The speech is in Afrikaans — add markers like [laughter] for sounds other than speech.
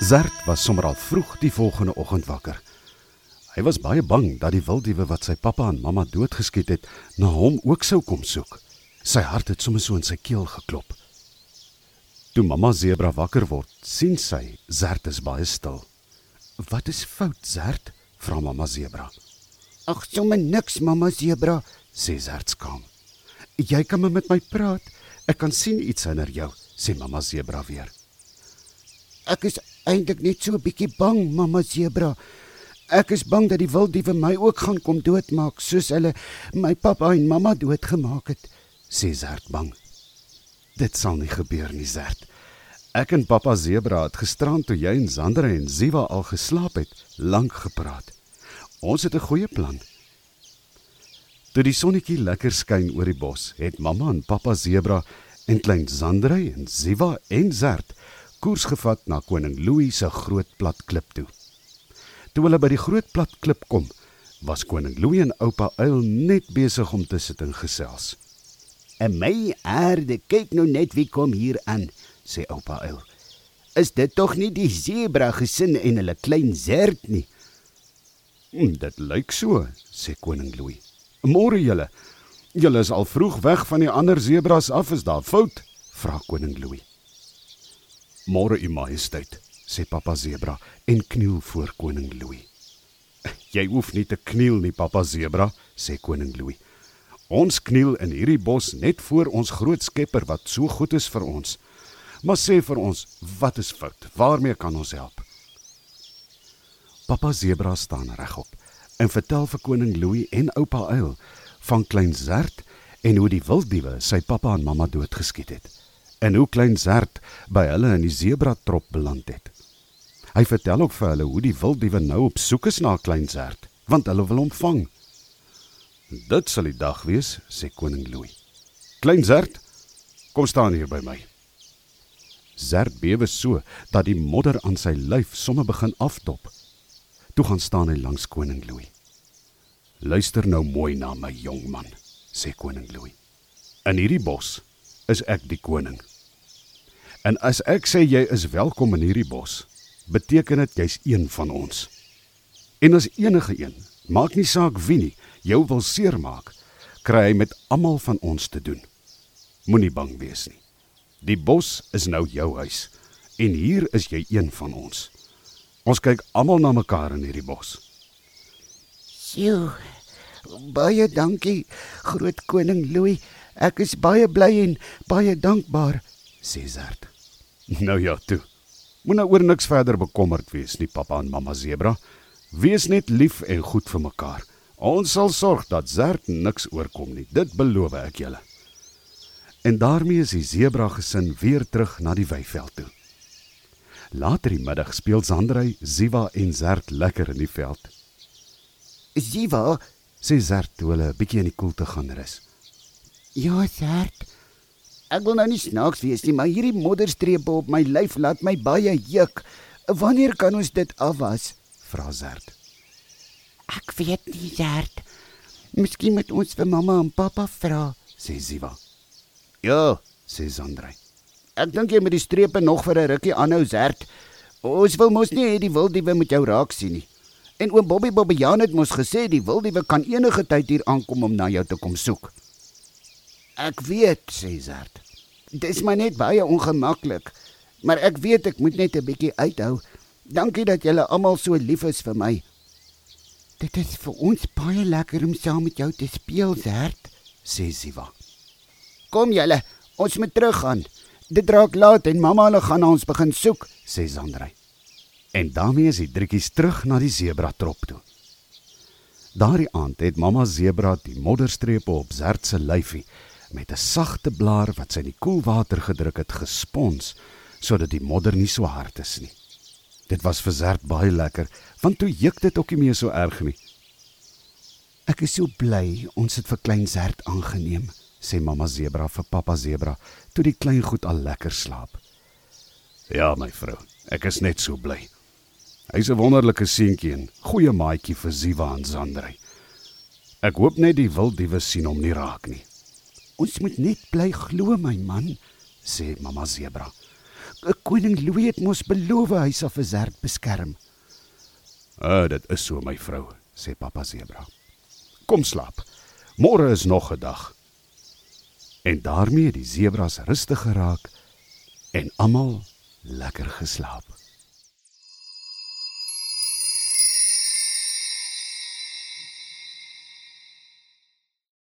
Zert was sommer al vroeg die volgende oggend wakker. Hy was baie bang dat die wildiewe wat sy pappa en mamma doodgeskiet het, na hom ook sou kom soek. Sy hart het sommer so in sy keel geklop. Toe mamma Zebra wakker word, sien sy Zert is baie stil. "Wat is fout, Zert?" vra mamma Zebra. Ag, sommer niks, mamma Zebra, sê Zert skaam. "Jy kan maar met my praat. Ek kan sien iets in jou," sê mamma Zebra weer. Ek is eintlik net so 'n bietjie bang, mamma Zebra. Ek is bang dat die wilddiewe my ook gaan kom doodmaak soos hulle my pappa en mamma doodgemaak het, sê Zert bang. Dit sal nie gebeur nie, Zert. Ek en pappa Zebra het gisterand toe jy en Sandra en Ziva al geslaap het, lank gepraat. Ons het 'n goeie plan. Toe die sonnetjie lekker skyn oor die bos, het mamma en pappa Zebra en klein Sandra en Ziva en Zert koers gevat na koning Louis se groot plat klip toe. Toe hulle by die groot plat klip kom, was koning Louis en oupa Uil net besig om te sit en gesels. "En my aarde, kyk nou net wie kom hier aan," sê oupa Uil. "Is dit tog nie die sebra gesin en hulle klein zert nie?" "Hm, "Dit lyk so," sê koning Louis. "Môre julle. Julle is al vroeg weg van die ander sebras af, is daar fout?" vra koning Louis. "Môre, u majesteit," sê Papa Zebra en kniel voor koning Louis. [laughs] "Jy hoef nie te kniel nie, Papa Zebra," sê koning Louis. "Ons kniel in hierdie bos net voor ons groot Skepper wat so goed is vir ons. Maar sê vir ons, wat is fout? Waarmee kan ons help?" Papa Zebra staan regop en vertel vir koning Louis en oupa Uil van klein Zert en hoe die wilddiewe sy pappa en mamma doodgeskiet het en hoe klein Zert by hulle in die sebra trop beland het. Hy vertel ook vir hulle hoe die wilddiewe nou op soek is na klein Zert, want hulle wil hom vang. Dit sal die dag wees, sê koning Louis. Klein Zert, kom staan hier by my. Zert bewe so dat die modder aan sy lyf somme begin afdop. Toe gaan staan hy langs koning Louis. Luister nou mooi na my jong man, sê koning Louis. In hierdie bos is ek die koning. En as ek sê jy is welkom in hierdie bos, beteken dit jy's een van ons. En as enige een, maak nie saak wie nie, jou wil seermaak, kry hy met almal van ons te doen. Moenie bang wees nie. Die bos is nou jou huis en hier is jy een van ons. Ons kyk almal na mekaar in hierdie bos. Sjoe. Baie dankie, groot koning Louis. Ek is baie bly en baie dankbaar, sê Zert. [laughs] Nou ja, toe. Moenie oor niks verder bekommerd wees nie, pappa en mamma Zebra. Wees net lief en goed vir mekaar. Ons sal sorg dat Zert niks oorkom nie. Dit beloof ek julle. En daarmee is die Zebra gesin weer terug na die weiveld toe. Later die middag speel Sandrey, Ziva en Zert lekker in die veld. Ziva, sê Zert toe hulle 'n bietjie in die koelte gaan rus. Ja, Zert. Ek wil nou nie snaaks wees nie, maar hierdie modderstrepe op my lyf laat my baie juk. Wanneer kan ons dit afwas? vra Zert. Ek weet nie, Zert. Miskien moet ons vir mamma en pappa vra, sê Ziva. Ja, sê Sandrey. Ek dink jy moet die strepe nog vir 'n rukkie aanhou, Zert. Ons wil mos nie hê die wildiewe moet jou raak sien nie. En oom Bobby Bobbejaan het mos gesê die wildiewe kan enige tyd hier aankom om na jou te kom soek. Ek weet, sê Zert. Dit is maar net baie ongemaklik, maar ek weet ek moet net 'n bietjie uithou. Dankie dat julle almal so lief is vir my. Dit is vir ons baie lekker om saam met jou te speel, Zert, sê Siva. Kom julle, ons moet teruggaan. Dit raak laat en mamma hulle gaan na ons begin soek, sê Sandrey. En daarmee is die drietjies terug na die sebra trop toe. Daardie aand het mamma sebra die modderstrepe op Zert se lyfie met 'n sagte blaar wat sy in die koel water gedruk het gespons sodat die modder nie so hard is nie. Dit was vir Zert baie lekker, want toe juk dit ook nie meer so erg nie. Ek is so bly ons het vir klein Zert aangeneem, sê mamma Zebra vir pappa Zebra toe die klein goed al lekker slaap. Ja, my vrou, ek is net so bly. Hy's 'n wonderlike seentjie en goeie maatjie vir Ziva en Sandrey. Ek hoop net die wilddiewe sien hom nie raak nie. Ons moet net bly glo my man, sê mamma Zebra. Koning Louis het mos beloof hy sal vir Zert beskerm. "Ah, dit is so my vrou," sê pappa Zebra. "Kom slaap. Môre is nog 'n dag." En daarmee die zebras rustig geraak en almal lekker geslaap.